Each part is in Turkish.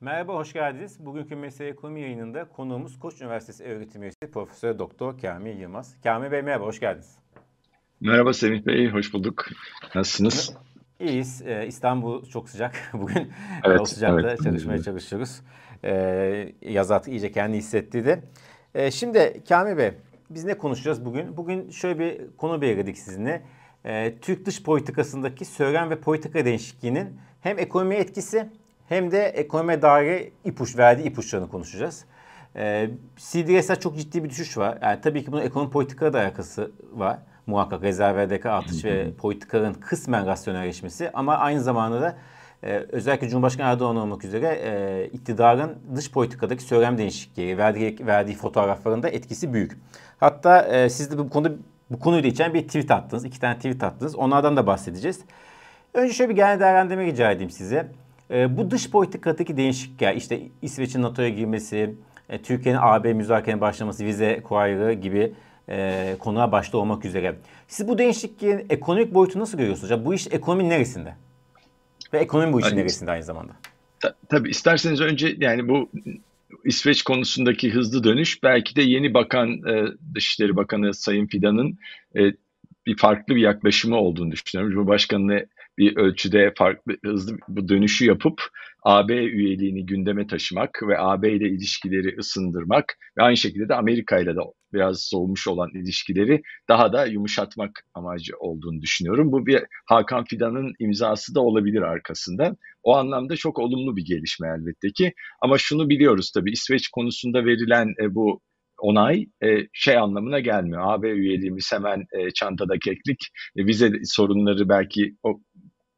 Merhaba, hoş geldiniz. Bugünkü Mesele Ekonomi yayınında konuğumuz Koç Üniversitesi öğretim üyesi Profesör Doktor Kamil Yılmaz. Kamil Bey merhaba, hoş geldiniz. Merhaba Semih Bey, hoş bulduk. Nasılsınız? İyiyiz. Ee, İstanbul çok sıcak. Bugün evet, o sıcakta evet. çalışmaya çalışıyoruz. Ee, yaz artık iyice kendi hissettirdi. Ee, şimdi Kamil Bey, biz ne konuşacağız bugün? Bugün şöyle bir konu belirledik sizinle. Ee, Türk dış politikasındaki söylem ve politika değişikliğinin hem ekonomiye etkisi hem de ekonomiye dair ipuç verdiği ipuçlarını konuşacağız. Ee, CDS'de çok ciddi bir düşüş var. Yani tabii ki bunun ekonomi politikada da alakası var. Muhakkak rezervlerdeki artış ve politikaların kısmen rasyonelleşmesi ama aynı zamanda da e, özellikle Cumhurbaşkanı Erdoğan olmak üzere e, iktidarın dış politikadaki söylem değişikliği, verdiği, verdiği fotoğraflarında etkisi büyük. Hatta e, siz de bu konuda bu konuyla içen bir tweet attınız. iki tane tweet attınız. Onlardan da bahsedeceğiz. Önce şöyle bir genel değerlendirme rica edeyim size. E, bu dış politikadaki değişiklikler, işte İsveç'in NATO'ya girmesi, e, Türkiye'nin AB müzakerenin başlaması, vize kolaylığı gibi e, konuğa başta olmak üzere. Siz bu değişikliğin ekonomik boyutu nasıl görüyorsunuz? Ya bu iş ekonomi neresinde? Ve ekonomi bu işin yani, neresinde aynı zamanda? Ta, tabii isterseniz önce yani bu İsveç konusundaki hızlı dönüş belki de yeni bakan e, Dışişleri Bakanı Sayın Fidan'ın e, bir farklı bir yaklaşımı olduğunu düşünüyorum. Cumhurbaşkanı'nı bir ölçüde farklı hızlı bu dönüşü yapıp AB üyeliğini gündeme taşımak ve AB ile ilişkileri ısındırmak ve aynı şekilde de Amerika ile de biraz soğumuş olan ilişkileri daha da yumuşatmak amacı olduğunu düşünüyorum. Bu bir Hakan Fidan'ın imzası da olabilir arkasında. O anlamda çok olumlu bir gelişme elbette ki. Ama şunu biliyoruz tabii İsveç konusunda verilen e, bu onay e, şey anlamına gelmiyor. AB üyeliğimiz hemen e, çantada keklik. E, vize sorunları belki o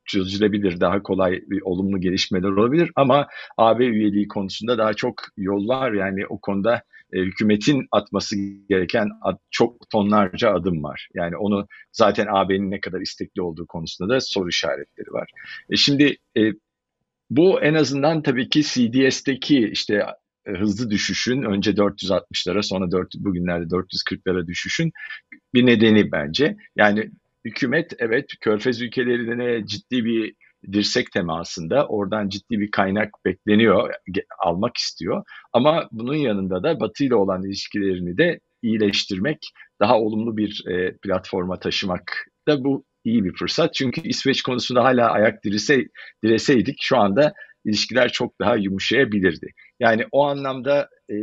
çözülebilir, daha kolay olumlu gelişmeler olabilir ama AB üyeliği konusunda daha çok yol var. Yani o konuda e, hükümetin atması gereken at, çok tonlarca adım var. Yani onu zaten AB'nin ne kadar istekli olduğu konusunda da soru işaretleri var. E, şimdi e, bu en azından tabii ki CDS'teki işte e, hızlı düşüşün önce 460'lara sonra 4, bugünlerde 440'lara düşüşün bir nedeni bence. Yani hükümet evet Körfez ülkelerine ciddi bir dirsek temasında oradan ciddi bir kaynak bekleniyor, almak istiyor. Ama bunun yanında da Batı ile olan ilişkilerini de iyileştirmek, daha olumlu bir e, platforma taşımak da bu iyi bir fırsat. Çünkü İsveç konusunda hala ayak direse, direseydik şu anda ilişkiler çok daha yumuşayabilirdi. Yani o anlamda e,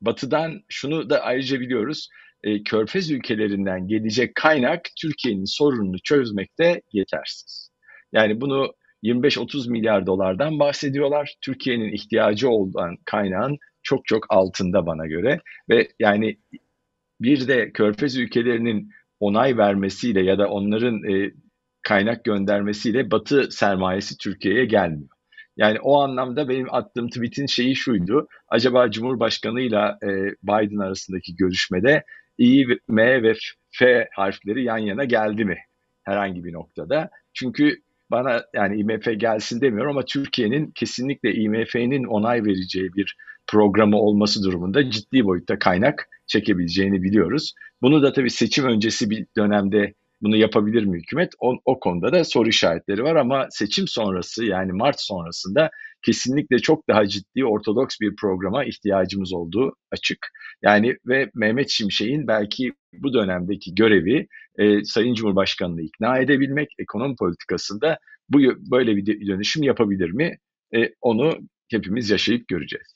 Batı'dan şunu da ayrıca biliyoruz e, körfez ülkelerinden gelecek kaynak Türkiye'nin sorununu çözmekte yetersiz. Yani bunu 25-30 milyar dolardan bahsediyorlar. Türkiye'nin ihtiyacı olan kaynağın çok çok altında bana göre ve yani bir de körfez ülkelerinin onay vermesiyle ya da onların e, kaynak göndermesiyle Batı sermayesi Türkiye'ye gelmiyor. Yani o anlamda benim attığım tweet'in şeyi şuydu. Acaba Cumhurbaşkanı ile e, Biden arasındaki görüşmede İ, M ve F harfleri yan yana geldi mi herhangi bir noktada? Çünkü bana yani IMF gelsin demiyorum ama Türkiye'nin kesinlikle IMF'nin onay vereceği bir programı olması durumunda ciddi boyutta kaynak çekebileceğini biliyoruz. Bunu da tabii seçim öncesi bir dönemde bunu yapabilir mi hükümet? O, o konuda da soru işaretleri var ama seçim sonrası yani Mart sonrasında kesinlikle çok daha ciddi ortodoks bir programa ihtiyacımız olduğu açık. Yani ve Mehmet Şimşek'in belki bu dönemdeki görevi e, Sayın Cumhurbaşkanı'nı ikna edebilmek, ekonomi politikasında bu böyle bir dönüşüm yapabilir mi? E, onu hepimiz yaşayıp göreceğiz.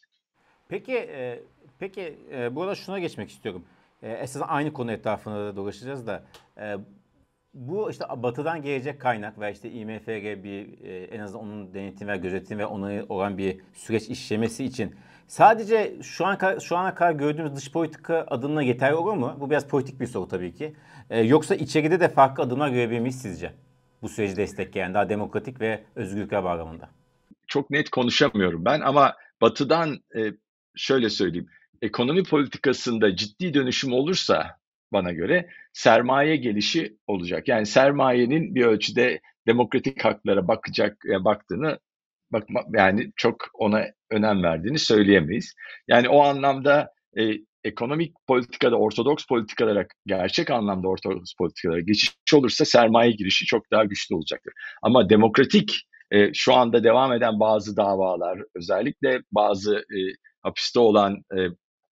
Peki, e, peki e, burada şuna geçmek istiyorum. E, esas aynı konu etrafında da dolaşacağız da e, bu işte batıdan gelecek kaynak ve işte IMFG bir e, en azından onun denetim ve gözetim ve onayı olan bir süreç işlemesi için sadece şu an şu ana kadar gördüğümüz dış politika adımına yeterli olur mu? Bu biraz politik bir soru tabii ki. E, yoksa içeride de farklı adımlar görebilir miyiz sizce? Bu süreci destekleyen daha demokratik ve özgürlükler bağlamında. Çok net konuşamıyorum ben ama batıdan e, şöyle söyleyeyim. Ekonomi politikasında ciddi dönüşüm olursa bana göre sermaye gelişi olacak. Yani sermayenin bir ölçüde demokratik haklara bakacak e, baktığını bakma yani çok ona önem verdiğini söyleyemeyiz. Yani o anlamda e, ekonomik politikada ortodoks politikalara gerçek anlamda ortodoks politikalara geçiş olursa sermaye girişi çok daha güçlü olacaktır. Ama demokratik e, şu anda devam eden bazı davalar, özellikle bazı e, hapiste olan e,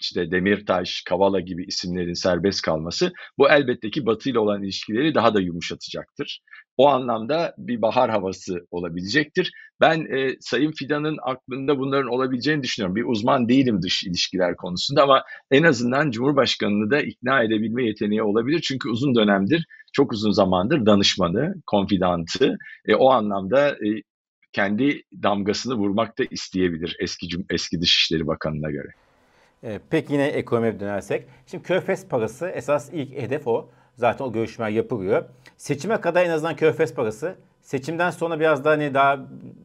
işte Demirtaş, Kavala gibi isimlerin serbest kalması bu elbette ki Batı ile olan ilişkileri daha da yumuşatacaktır. O anlamda bir bahar havası olabilecektir. Ben e, Sayın Fidan'ın aklında bunların olabileceğini düşünüyorum. Bir uzman değilim dış ilişkiler konusunda ama en azından Cumhurbaşkanı'nı da ikna edebilme yeteneği olabilir. Çünkü uzun dönemdir, çok uzun zamandır danışmanı, konfidantı. E, o anlamda e, kendi damgasını vurmak da isteyebilir eski eski Dışişleri Bakanı'na göre. E, peki yine ekonomiye dönersek. Şimdi Körfez parası esas ilk hedef o. Zaten o görüşmeler yapılıyor. Seçime kadar en azından Körfez parası. Seçimden sonra biraz daha hani daha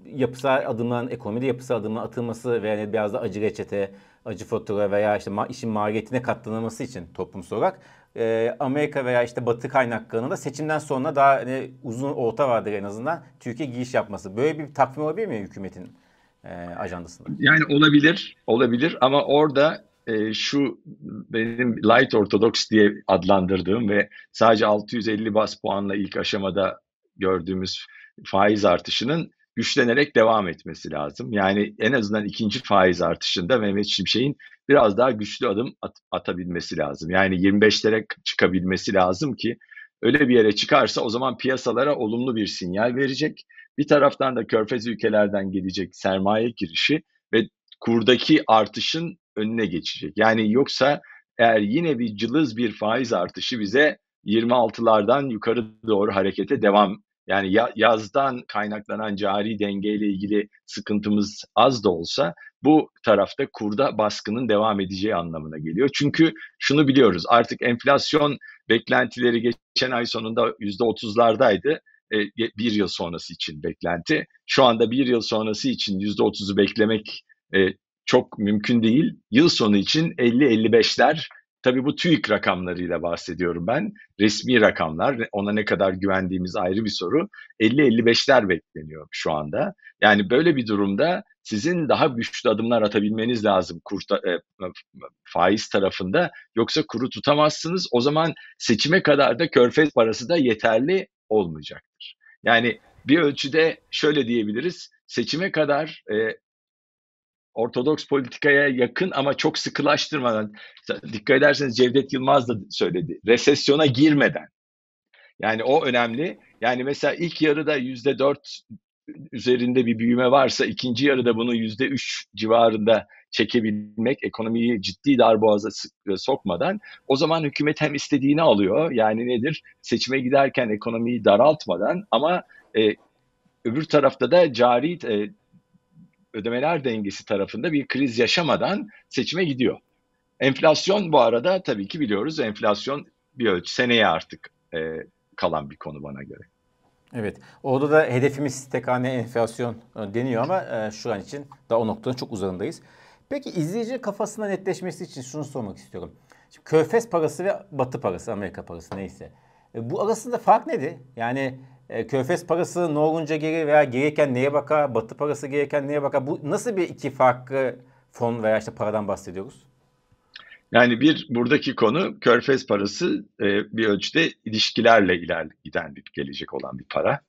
yapısal adımların, ekonomide yapısal adımların atılması ve yani biraz da acı reçete, acı fatura veya işte ma- işin maliyetine katlanılması için toplumsal olarak e, Amerika veya işte Batı kaynaklarının da seçimden sonra daha hani uzun orta vadede en azından Türkiye giriş yapması. Böyle bir takvim olabilir mi hükümetin e, ajandasında? Yani olabilir, olabilir ama orada e, şu benim light orthodox diye adlandırdığım ve sadece 650 bas puanla ilk aşamada gördüğümüz faiz artışının güçlenerek devam etmesi lazım. Yani en azından ikinci faiz artışında Mehmet Şimşek'in biraz daha güçlü adım at, atabilmesi lazım. Yani 25'lere çıkabilmesi lazım ki öyle bir yere çıkarsa o zaman piyasalara olumlu bir sinyal verecek. Bir taraftan da körfez ülkelerden gelecek sermaye girişi ve kurdaki artışın önüne geçecek. Yani yoksa eğer yine bir cılız bir faiz artışı bize 26'lardan yukarı doğru harekete devam yani yazdan kaynaklanan cari dengeyle ilgili sıkıntımız az da olsa bu tarafta kurda baskının devam edeceği anlamına geliyor. Çünkü şunu biliyoruz artık enflasyon beklentileri geçen ay sonunda %30'lardaydı. E, bir yıl sonrası için beklenti. Şu anda bir yıl sonrası için %30'u beklemek e, çok mümkün değil. Yıl sonu için 50-55'ler Tabii bu TÜİK rakamlarıyla bahsediyorum ben. Resmi rakamlar, ona ne kadar güvendiğimiz ayrı bir soru. 50-55'ler bekleniyor şu anda. Yani böyle bir durumda sizin daha güçlü adımlar atabilmeniz lazım kurta, e, faiz tarafında. Yoksa kuru tutamazsınız. O zaman seçime kadar da körfez parası da yeterli olmayacaktır. Yani bir ölçüde şöyle diyebiliriz. Seçime kadar e, ortodoks politikaya yakın ama çok sıkılaştırmadan dikkat ederseniz Cevdet Yılmaz da söyledi. Resesyona girmeden. Yani o önemli. Yani mesela ilk yarıda yüzde dört üzerinde bir büyüme varsa ikinci yarıda bunu yüzde üç civarında çekebilmek, ekonomiyi ciddi darboğaza sokmadan o zaman hükümet hem istediğini alıyor. Yani nedir? Seçime giderken ekonomiyi daraltmadan ama e, öbür tarafta da cari e, ödemeler dengesi tarafında bir kriz yaşamadan seçime gidiyor. Enflasyon bu arada tabii ki biliyoruz enflasyon bir ölçü seneye artık e, kalan bir konu bana göre. Evet. Orada da hedefimiz tek hane enflasyon e, deniyor ama e, şu an için daha o noktanın çok uzağındayız. Peki izleyici kafasında netleşmesi için şunu sormak istiyorum. Şimdi Körfez parası ve Batı parası, Amerika parası neyse. E, bu arasında fark nedir? Yani e, Körfez parası ne olunca geri veya gereken neye bakar? Batı parası gereken neye bakar? Bu nasıl bir iki farklı fon veya işte paradan bahsediyoruz? Yani bir buradaki konu Körfez parası e, bir ölçüde ilişkilerle iler bir gelecek olan bir para.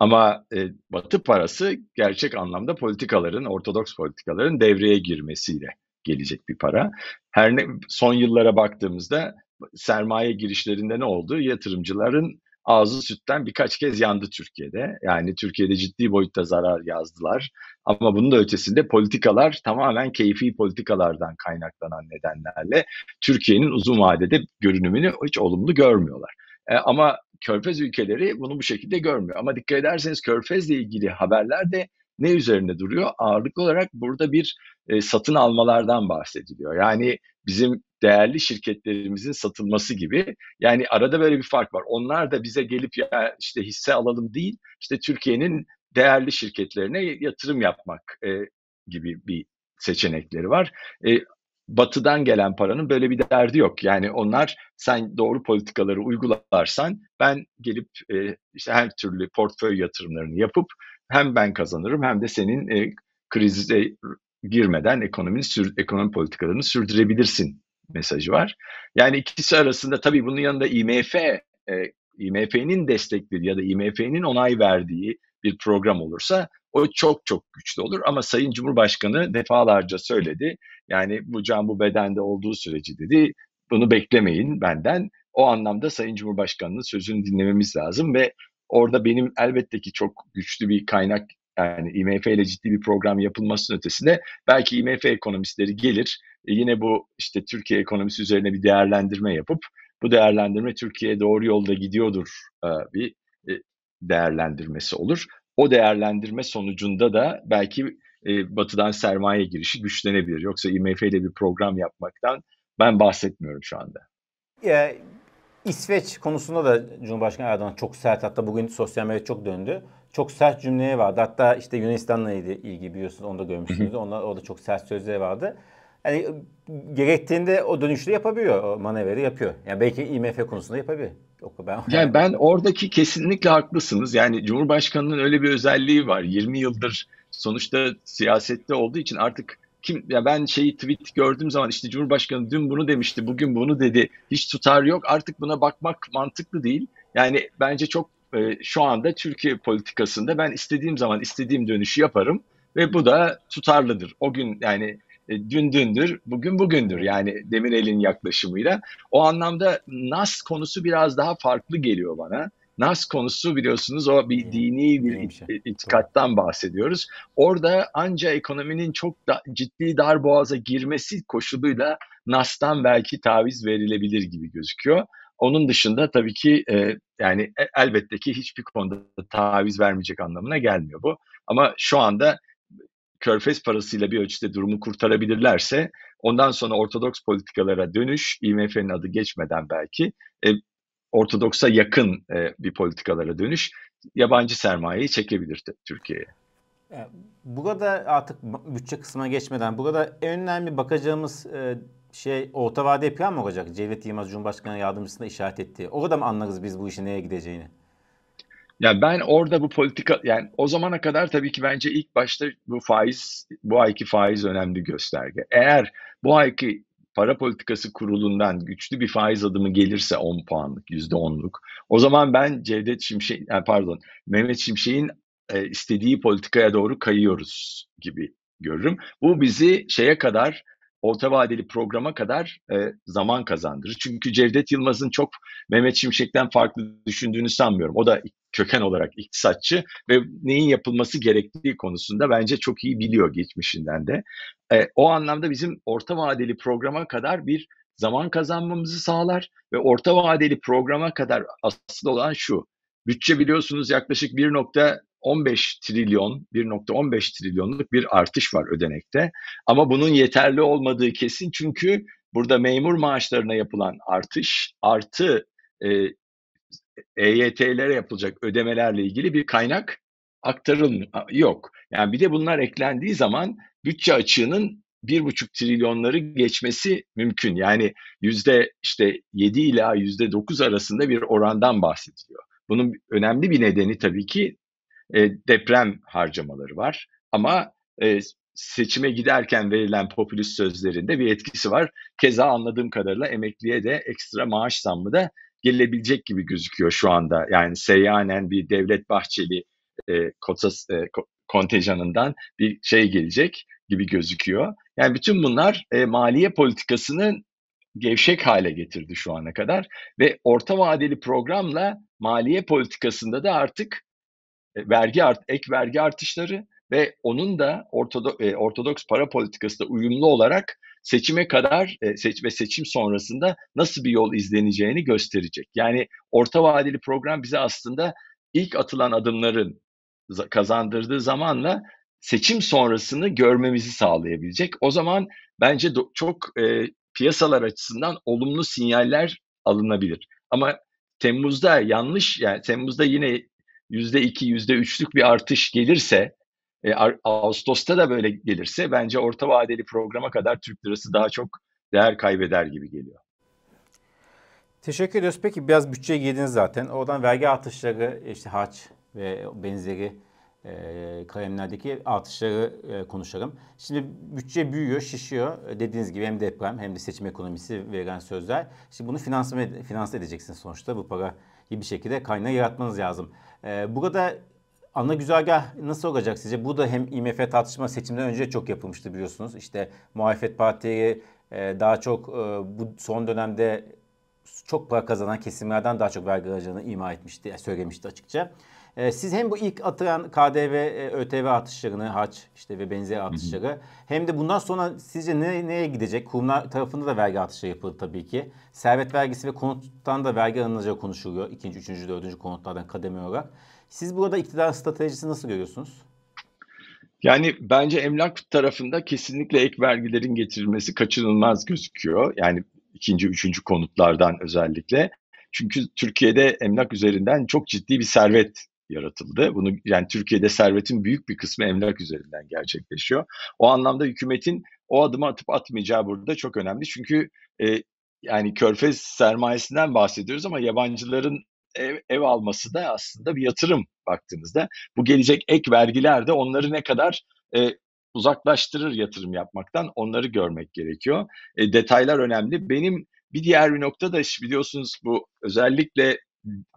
Ama e, Batı parası gerçek anlamda politikaların, ortodoks politikaların devreye girmesiyle gelecek bir para. Her ne son yıllara baktığımızda sermaye girişlerinde ne oldu? Yatırımcıların ağzı sütten birkaç kez yandı Türkiye'de. Yani Türkiye'de ciddi boyutta zarar yazdılar. Ama bunun da ötesinde politikalar tamamen keyfi politikalardan kaynaklanan nedenlerle Türkiye'nin uzun vadede görünümünü hiç olumlu görmüyorlar. E, ama Körfez ülkeleri bunu bu şekilde görmüyor. Ama dikkat ederseniz Körfez'le ilgili haberler de ne üzerinde duruyor? Ağırlıklı olarak burada bir e, satın almalardan bahsediliyor. Yani bizim değerli şirketlerimizin satılması gibi. Yani arada böyle bir fark var. Onlar da bize gelip ya işte hisse alalım değil, işte Türkiye'nin değerli şirketlerine yatırım yapmak e, gibi bir seçenekleri var. E, batıdan gelen paranın böyle bir derdi yok. Yani onlar sen doğru politikaları uygularsan ben gelip e, işte her türlü portföy yatırımlarını yapıp hem ben kazanırım hem de senin e, krize girmeden ekonominin ekonomi politikalarını sürdürebilirsin mesajı var. Yani ikisi arasında tabii bunun yanında IMF, e, IMF'nin desteklediği ya da IMF'nin onay verdiği bir program olursa o çok çok güçlü olur ama Sayın Cumhurbaşkanı defalarca söyledi. Yani bu can bu bedende olduğu süreci dedi. Bunu beklemeyin benden. O anlamda Sayın Cumhurbaşkanı'nın sözünü dinlememiz lazım ve orada benim elbette ki çok güçlü bir kaynak yani IMF ile ciddi bir program yapılmasının ötesinde belki IMF ekonomistleri gelir e yine bu işte Türkiye ekonomisi üzerine bir değerlendirme yapıp bu değerlendirme Türkiye doğru yolda gidiyordur e, bir e, değerlendirmesi olur. O değerlendirme sonucunda da belki batıdan sermaye girişi güçlenebilir. Yoksa IMF ile bir program yapmaktan ben bahsetmiyorum şu anda. Ya, İsveç konusunda da Cumhurbaşkanı Erdoğan çok sert hatta bugün sosyal medyada çok döndü. Çok sert cümleye vardı. Hatta işte Yunanistan'la ilgili biliyorsunuz onu da görmüşsünüz. Onlar orada çok sert sözleri vardı. Yani gerektiğinde o dönüşü yapabiliyor. O manevrayı yapıyor. Yani belki IMF konusunda yapabiliyor. Yok ben Yani ben oradaki kesinlikle haklısınız. Yani Cumhurbaşkanının öyle bir özelliği var. 20 yıldır sonuçta siyasette olduğu için artık kim ya ben şeyi tweet gördüğüm zaman işte Cumhurbaşkanı dün bunu demişti, bugün bunu dedi. Hiç tutar yok. Artık buna bakmak mantıklı değil. Yani bence çok e, şu anda Türkiye politikasında ben istediğim zaman istediğim dönüşü yaparım ve bu da tutarlıdır. O gün yani e, dün dündür, bugün bugündür yani Demirel'in yaklaşımıyla. O anlamda Nas konusu biraz daha farklı geliyor bana. Nas konusu biliyorsunuz o bir dini bir şey. itikattan bahsediyoruz. Orada anca ekonominin çok da, ciddi dar boğaza girmesi koşuluyla Nas'tan belki taviz verilebilir gibi gözüküyor. Onun dışında tabii ki e, yani e, elbette ki hiçbir konuda taviz vermeyecek anlamına gelmiyor bu. Ama şu anda körfez parasıyla bir ölçüde durumu kurtarabilirlerse ondan sonra ortodoks politikalara dönüş, IMF'nin adı geçmeden belki e, ortodoksa yakın e, bir politikalara dönüş yabancı sermayeyi çekebilir Türkiye'ye. Burada artık bütçe kısmına geçmeden burada en önemli bakacağımız e, şey orta vade plan mı olacak? Cevdet Yılmaz Cumhurbaşkanı yardımcısına işaret ettiği. Orada mı anlarız biz bu işin neye gideceğini? Ya ben orada bu politika yani o zamana kadar tabii ki bence ilk başta bu faiz bu ayki faiz önemli gösterge. Eğer bu ayki para politikası kurulundan güçlü bir faiz adımı gelirse 10 puanlık, %10'luk o zaman ben Cevdet Şimşek pardon Mehmet Şimşek'in e, istediği politikaya doğru kayıyoruz gibi görürüm. Bu bizi şeye kadar orta vadeli programa kadar e, zaman kazandırır. Çünkü Cevdet Yılmaz'ın çok Mehmet Şimşek'ten farklı düşündüğünü sanmıyorum. O da köken olarak iktisatçı ve neyin yapılması gerektiği konusunda bence çok iyi biliyor geçmişinden de. E, o anlamda bizim orta vadeli programa kadar bir zaman kazanmamızı sağlar ve orta vadeli programa kadar asıl olan şu. Bütçe biliyorsunuz yaklaşık 1.15 trilyon, 1.15 trilyonluk bir artış var ödenekte. Ama bunun yeterli olmadığı kesin çünkü burada memur maaşlarına yapılan artış artı e, EYT'lere yapılacak ödemelerle ilgili bir kaynak aktarılmıyor. Yok. Yani bir de bunlar eklendiği zaman bütçe açığının bir buçuk trilyonları geçmesi mümkün. Yani yüzde işte 7 ila yüzde 9 arasında bir orandan bahsediliyor. Bunun önemli bir nedeni tabii ki e, deprem harcamaları var. Ama e, seçime giderken verilen popülist sözlerinde bir etkisi var. Keza anladığım kadarıyla emekliye de ekstra maaş zammı da gelebilecek gibi gözüküyor şu anda. Yani seyyanen bir Devlet Bahçeli e, kotas, e, kontenjanından bir şey gelecek gibi gözüküyor. Yani bütün bunlar e, maliye politikasının gevşek hale getirdi şu ana kadar ve orta vadeli programla maliye politikasında da artık vergi art, ek vergi artışları ve onun da ortodo, e, ortodoks para politikası da uyumlu olarak seçime kadar e, seç ve seçim sonrasında nasıl bir yol izleneceğini gösterecek. Yani orta vadeli program bize aslında ilk atılan adımların kazandırdığı zamanla seçim sonrasını görmemizi sağlayabilecek. O zaman bence çok e, piyasalar açısından olumlu sinyaller alınabilir. Ama Temmuz'da yanlış yani Temmuz'da yine yüzde iki, yüzde üçlük bir artış gelirse e, Ağustos'ta da böyle gelirse bence orta vadeli programa kadar Türk lirası daha çok değer kaybeder gibi geliyor. Teşekkür ediyoruz. Peki biraz bütçeye girdiniz zaten. Oradan vergi artışları, işte harç ve benzeri e, kalemlerdeki artışları e, konuşalım. Şimdi bütçe büyüyor, şişiyor. Dediğiniz gibi hem deprem hem de seçim ekonomisi verilen sözler. Şimdi bunu finanse, finanse edeceksiniz sonuçta. Bu para bir şekilde kaynağı yaratmanız lazım. E, burada ana güzergah nasıl olacak sizce? Bu da hem IMF tartışma seçimden önce çok yapılmıştı biliyorsunuz. İşte muhalefet partileri e, daha çok e, bu son dönemde çok para kazanan kesimlerden daha çok vergi alacağını ima etmişti, söylemişti açıkça. E, siz hem bu ilk atılan KDV, e, ÖTV artışlarını, harç işte ve benzeri artışları hı hı. hem de bundan sonra sizce ne, nereye gidecek? Kurumlar tarafında da vergi artışları yapıldı tabii ki. Servet vergisi ve konuttan da vergi alınacağı konuşuluyor. İkinci, üçüncü, dördüncü konutlardan kademe olarak. Siz burada iktidar stratejisi nasıl görüyorsunuz? Yani bence emlak tarafında kesinlikle ek vergilerin getirilmesi kaçınılmaz gözüküyor. Yani ikinci, üçüncü konutlardan özellikle. Çünkü Türkiye'de emlak üzerinden çok ciddi bir servet yaratıldı. Bunu yani Türkiye'de servetin büyük bir kısmı emlak üzerinden gerçekleşiyor. O anlamda hükümetin o adımı atıp atmayacağı burada çok önemli. Çünkü e, yani körfez sermayesinden bahsediyoruz ama yabancıların ev, ev alması da aslında bir yatırım baktığınızda. Bu gelecek ek vergiler de onları ne kadar e, uzaklaştırır yatırım yapmaktan onları görmek gerekiyor. E, detaylar önemli. Benim bir diğer bir nokta da biliyorsunuz bu özellikle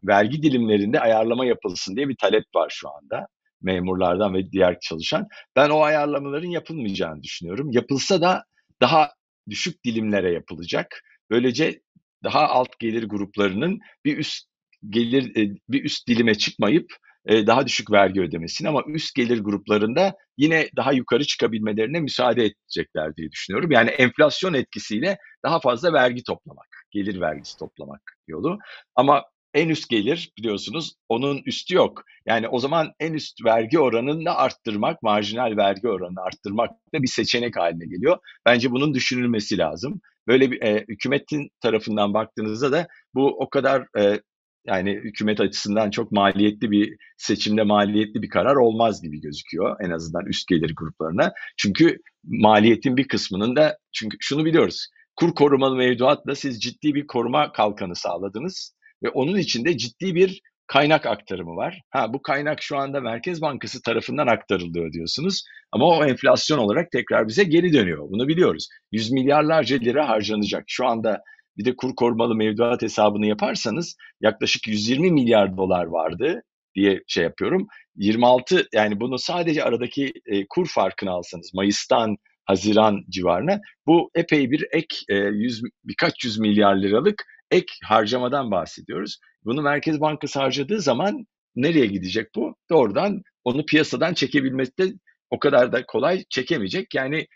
vergi dilimlerinde ayarlama yapılsın diye bir talep var şu anda memurlardan ve diğer çalışan. Ben o ayarlamaların yapılmayacağını düşünüyorum. Yapılsa da daha düşük dilimlere yapılacak. Böylece daha alt gelir gruplarının bir üst gelir e, bir üst dilime çıkmayıp e, daha düşük vergi ödemesini ama üst gelir gruplarında yine daha yukarı çıkabilmelerine müsaade edecekler diye düşünüyorum. Yani enflasyon etkisiyle daha fazla vergi toplamak, gelir vergisi toplamak yolu. Ama en üst gelir biliyorsunuz onun üstü yok. Yani o zaman en üst vergi oranını arttırmak, marjinal vergi oranını arttırmak da bir seçenek haline geliyor. Bence bunun düşünülmesi lazım. Böyle bir e, hükümetin tarafından baktığınızda da bu o kadar e, yani hükümet açısından çok maliyetli bir seçimde maliyetli bir karar olmaz gibi gözüküyor en azından üst gelir gruplarına. Çünkü maliyetin bir kısmının da çünkü şunu biliyoruz. Kur korumalı mevduatla siz ciddi bir koruma kalkanı sağladınız ve onun içinde ciddi bir kaynak aktarımı var. Ha bu kaynak şu anda Merkez Bankası tarafından aktarılıyor diyorsunuz. Ama o enflasyon olarak tekrar bize geri dönüyor. Bunu biliyoruz. Yüz milyarlarca lira harcanacak. Şu anda bir de kur korumalı mevduat hesabını yaparsanız yaklaşık 120 milyar dolar vardı diye şey yapıyorum. 26 yani bunu sadece aradaki e, kur farkını alsanız Mayıs'tan Haziran civarına bu epey bir ek e, yüz, birkaç yüz milyar liralık ek harcamadan bahsediyoruz. Bunu Merkez Bankası harcadığı zaman nereye gidecek bu? Doğrudan onu piyasadan çekebilmesi de o kadar da kolay çekemeyecek. Yani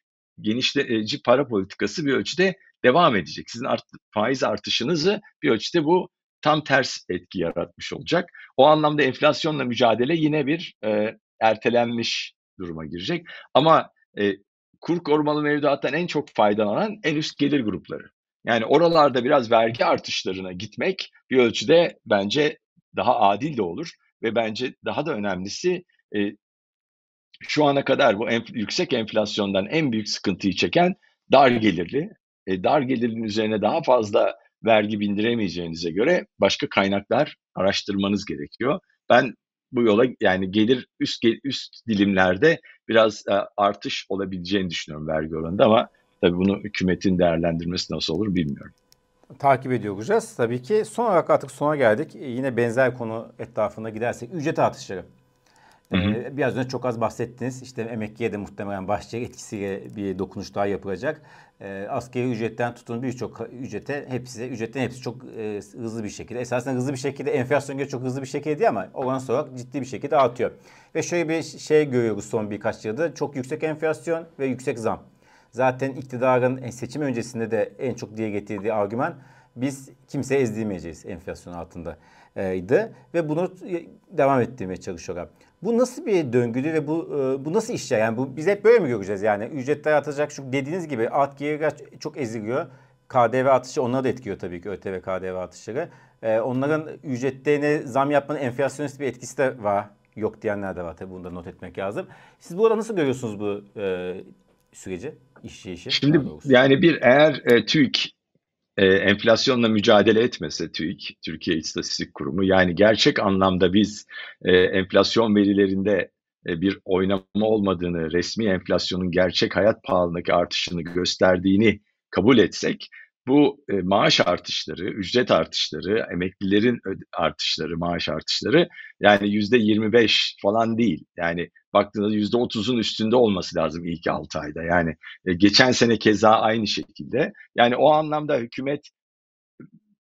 genişleyici para politikası bir ölçüde devam edecek. Sizin art, faiz artışınızı bir ölçüde bu tam ters etki yaratmış olacak. O anlamda enflasyonla mücadele yine bir e, ertelenmiş duruma girecek. Ama e, kur korumalı mevduattan en çok faydalanan en üst gelir grupları. Yani oralarda biraz vergi artışlarına gitmek bir ölçüde bence daha adil de olur ve bence daha da önemlisi e, şu ana kadar bu enf- yüksek enflasyondan en büyük sıkıntıyı çeken dar gelirli e, dar gelirin üzerine daha fazla vergi bindiremeyeceğinize göre başka kaynaklar araştırmanız gerekiyor. Ben bu yola yani gelir üst üst dilimlerde biraz e, artış olabileceğini düşünüyorum vergi oranında ama tabii bunu hükümetin değerlendirmesi nasıl olur bilmiyorum. Takip ediyor olacağız tabii ki. Son olarak artık sona geldik. E, yine benzer konu etrafında gidersek ücret artışları. Hı hı. Biraz önce çok az bahsettiniz. İşte emekliye de muhtemelen başlayacak etkisiyle bir dokunuş daha yapılacak. Ee, askeri ücretten tutun birçok ücrete hepsi ücretten hepsi çok e, hızlı bir şekilde. Esasen hızlı bir şekilde enflasyon göre çok hızlı bir şekilde değil ama oran olarak ciddi bir şekilde artıyor. Ve şöyle bir şey görüyoruz son birkaç yılda. Çok yüksek enflasyon ve yüksek zam. Zaten iktidarın seçim öncesinde de en çok diye getirdiği argüman biz kimse ezdirmeyeceğiz enflasyon altında idi ve bunu devam ettirmeye çalışıyorlar. Bu nasıl bir döngüdü ve bu e, bu nasıl işler? Yani bu biz hep böyle mi göreceğiz yani? Ücretler artacak çünkü dediğiniz gibi alt gelirler çok eziliyor. KDV artışı onları da etkiliyor tabii ki ÖTV KDV artışları. Ee, onların ücretlerine zam yapmanın enflasyonist bir etkisi de var. Yok diyenler de var tabii bunu da not etmek lazım. Siz burada nasıl görüyorsunuz bu e, süreci? İşleyişi? Şimdi yani bir eğer e, TÜİK e, enflasyonla mücadele etmese TÜİK, Türkiye İstatistik Kurumu yani gerçek anlamda biz e, enflasyon verilerinde e, bir oynama olmadığını, resmi enflasyonun gerçek hayat pahalılığındaki artışını gösterdiğini kabul etsek bu e, maaş artışları, ücret artışları, emeklilerin artışları, maaş artışları yani yüzde 25 falan değil. Yani baktığınızda yüzde 30'un üstünde olması lazım ilk 6 ayda. Yani e, geçen sene keza aynı şekilde. Yani o anlamda hükümet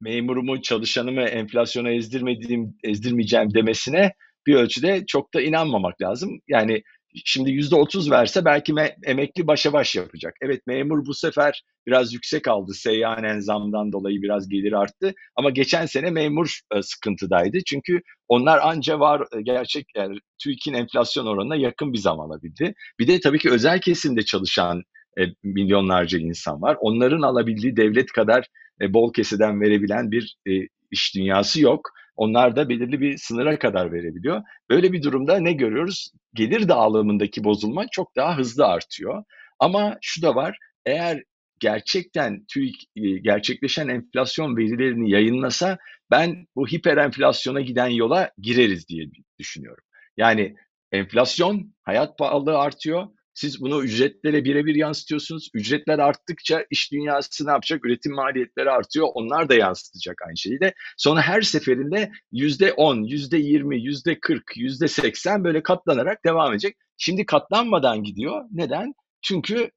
memurumu, çalışanımı enflasyona ezdirmediğim, ezdirmeyeceğim demesine bir ölçüde çok da inanmamak lazım. Yani şimdi yüzde otuz verse belki me- emekli başa baş yapacak. Evet memur bu sefer biraz yüksek aldı. Seyyanen zamdan dolayı biraz gelir arttı. Ama geçen sene memur e, sıkıntıdaydı. Çünkü onlar anca var e, gerçek yani TÜİK'in enflasyon oranına yakın bir zam alabildi. Bir de tabii ki özel kesimde çalışan e, milyonlarca insan var. Onların alabildiği devlet kadar e, bol keseden verebilen bir e, iş dünyası yok. Onlar da belirli bir sınıra kadar verebiliyor. Böyle bir durumda ne görüyoruz? Gelir dağılımındaki bozulma çok daha hızlı artıyor. Ama şu da var, eğer gerçekten TÜİK e, gerçekleşen enflasyon verilerini yayınlasa ben bu hiper enflasyona giden yola gireriz diye düşünüyorum. Yani enflasyon, hayat pahalılığı artıyor. Siz bunu ücretlere birebir yansıtıyorsunuz. Ücretler arttıkça iş dünyası ne yapacak? Üretim maliyetleri artıyor. Onlar da yansıtacak aynı şeyi de. Sonra her seferinde yüzde on, yüzde yirmi, yüzde kırk, yüzde seksen böyle katlanarak devam edecek. Şimdi katlanmadan gidiyor. Neden? Çünkü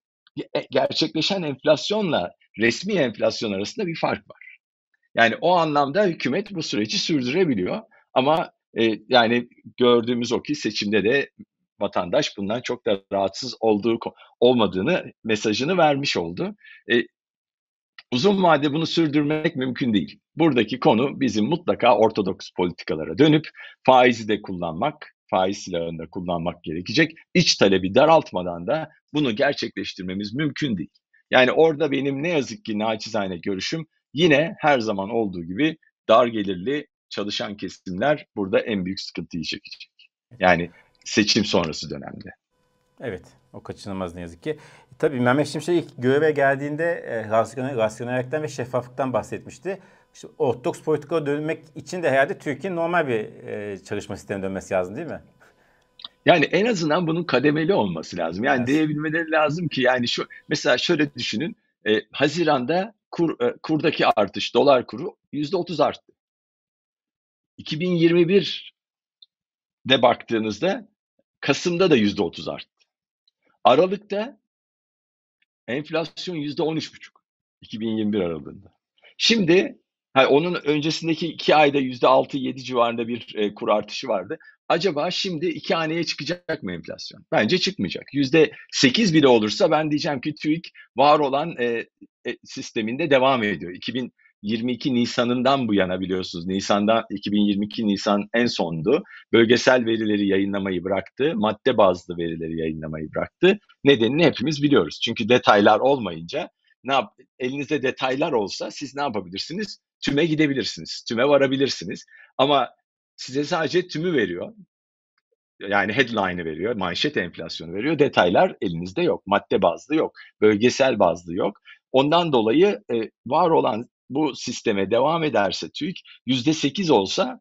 gerçekleşen enflasyonla resmi enflasyon arasında bir fark var. Yani o anlamda hükümet bu süreci sürdürebiliyor. Ama e, yani gördüğümüz o ki seçimde de vatandaş bundan çok da rahatsız olduğu olmadığını mesajını vermiş oldu. E, uzun vade bunu sürdürmek mümkün değil. Buradaki konu bizim mutlaka ortodoks politikalara dönüp faizi de kullanmak, faiz silahını da kullanmak gerekecek. İç talebi daraltmadan da bunu gerçekleştirmemiz mümkün değil. Yani orada benim ne yazık ki naçizane görüşüm yine her zaman olduğu gibi dar gelirli çalışan kesimler burada en büyük sıkıntıyı çekecek. Yani seçim sonrası dönemde. Evet, o kaçınılmaz ne yazık ki. Tabii Mehmet Şimşek ilk göreve geldiğinde e, rasyonellikten ve şeffaflıktan bahsetmişti. İşte ortodoks politikaya dönmek için de herhalde Türkiye'nin normal bir e, çalışma sistemine dönmesi lazım değil mi? Yani en azından bunun kademeli olması lazım. Yani evet. diyebilmeleri lazım ki yani şu mesela şöyle düşünün. E, Haziran'da kur, e, kurdaki artış, dolar kuru yüzde otuz arttı. 2021'de baktığınızda Kasım'da da yüzde otuz arttı. Aralık'ta enflasyon yüzde on üç buçuk. 2021 aralığında. Şimdi ha, onun öncesindeki iki ayda yüzde altı yedi civarında bir e, kur artışı vardı. Acaba şimdi iki haneye çıkacak mı enflasyon? Bence çıkmayacak. Yüzde sekiz bile olursa ben diyeceğim ki TÜİK var olan e, e, sisteminde devam ediyor. 2000 22 Nisan'ından bu yana biliyorsunuz. Nisan'da 2022 Nisan en sondu. Bölgesel verileri yayınlamayı bıraktı. Madde bazlı verileri yayınlamayı bıraktı. Nedenini hepimiz biliyoruz. Çünkü detaylar olmayınca ne yap elinizde detaylar olsa siz ne yapabilirsiniz? Tüme gidebilirsiniz. Tüme varabilirsiniz. Ama size sadece tümü veriyor. Yani headline'ı veriyor, manşet enflasyonu veriyor. Detaylar elinizde yok. Madde bazlı yok. Bölgesel bazlı yok. Ondan dolayı e, var olan bu sisteme devam ederse TÜİK %8 olsa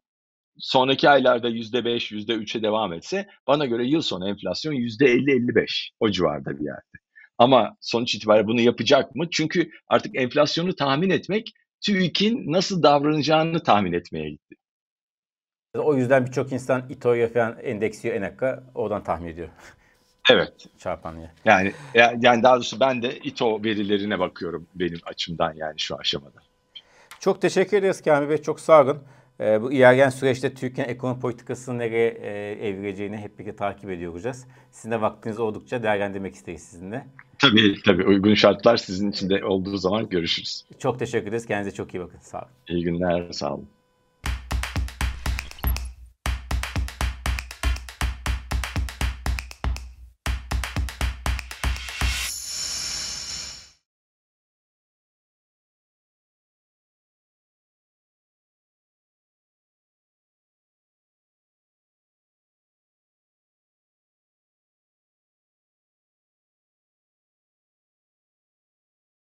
sonraki aylarda %5, %3'e devam etse bana göre yıl sonu enflasyon %50-55 o civarda bir yerde. Ama sonuç itibariyle bunu yapacak mı? Çünkü artık enflasyonu tahmin etmek TÜİK'in nasıl davranacağını tahmin etmeye gitti. O yüzden birçok insan İTO'ya falan endeksiyor Enak'a oradan tahmin ediyor. Evet. Çarpan ya. Yani yani daha doğrusu ben de İTO verilerine bakıyorum benim açımdan yani şu aşamada. Çok teşekkür ederiz Kamil Bey. Çok sağ olun. E, bu ilerleyen süreçte Türkiye'nin ekonomi politikasını nereye e, evrileceğini hep birlikte takip ediyor olacağız. Sizin de vaktiniz oldukça değerlendirmek isteriz sizinle. Tabii tabii uygun şartlar sizin için de olduğu zaman görüşürüz. Çok teşekkür ederiz. Kendinize çok iyi bakın. Sağ olun. İyi günler. Sağ olun.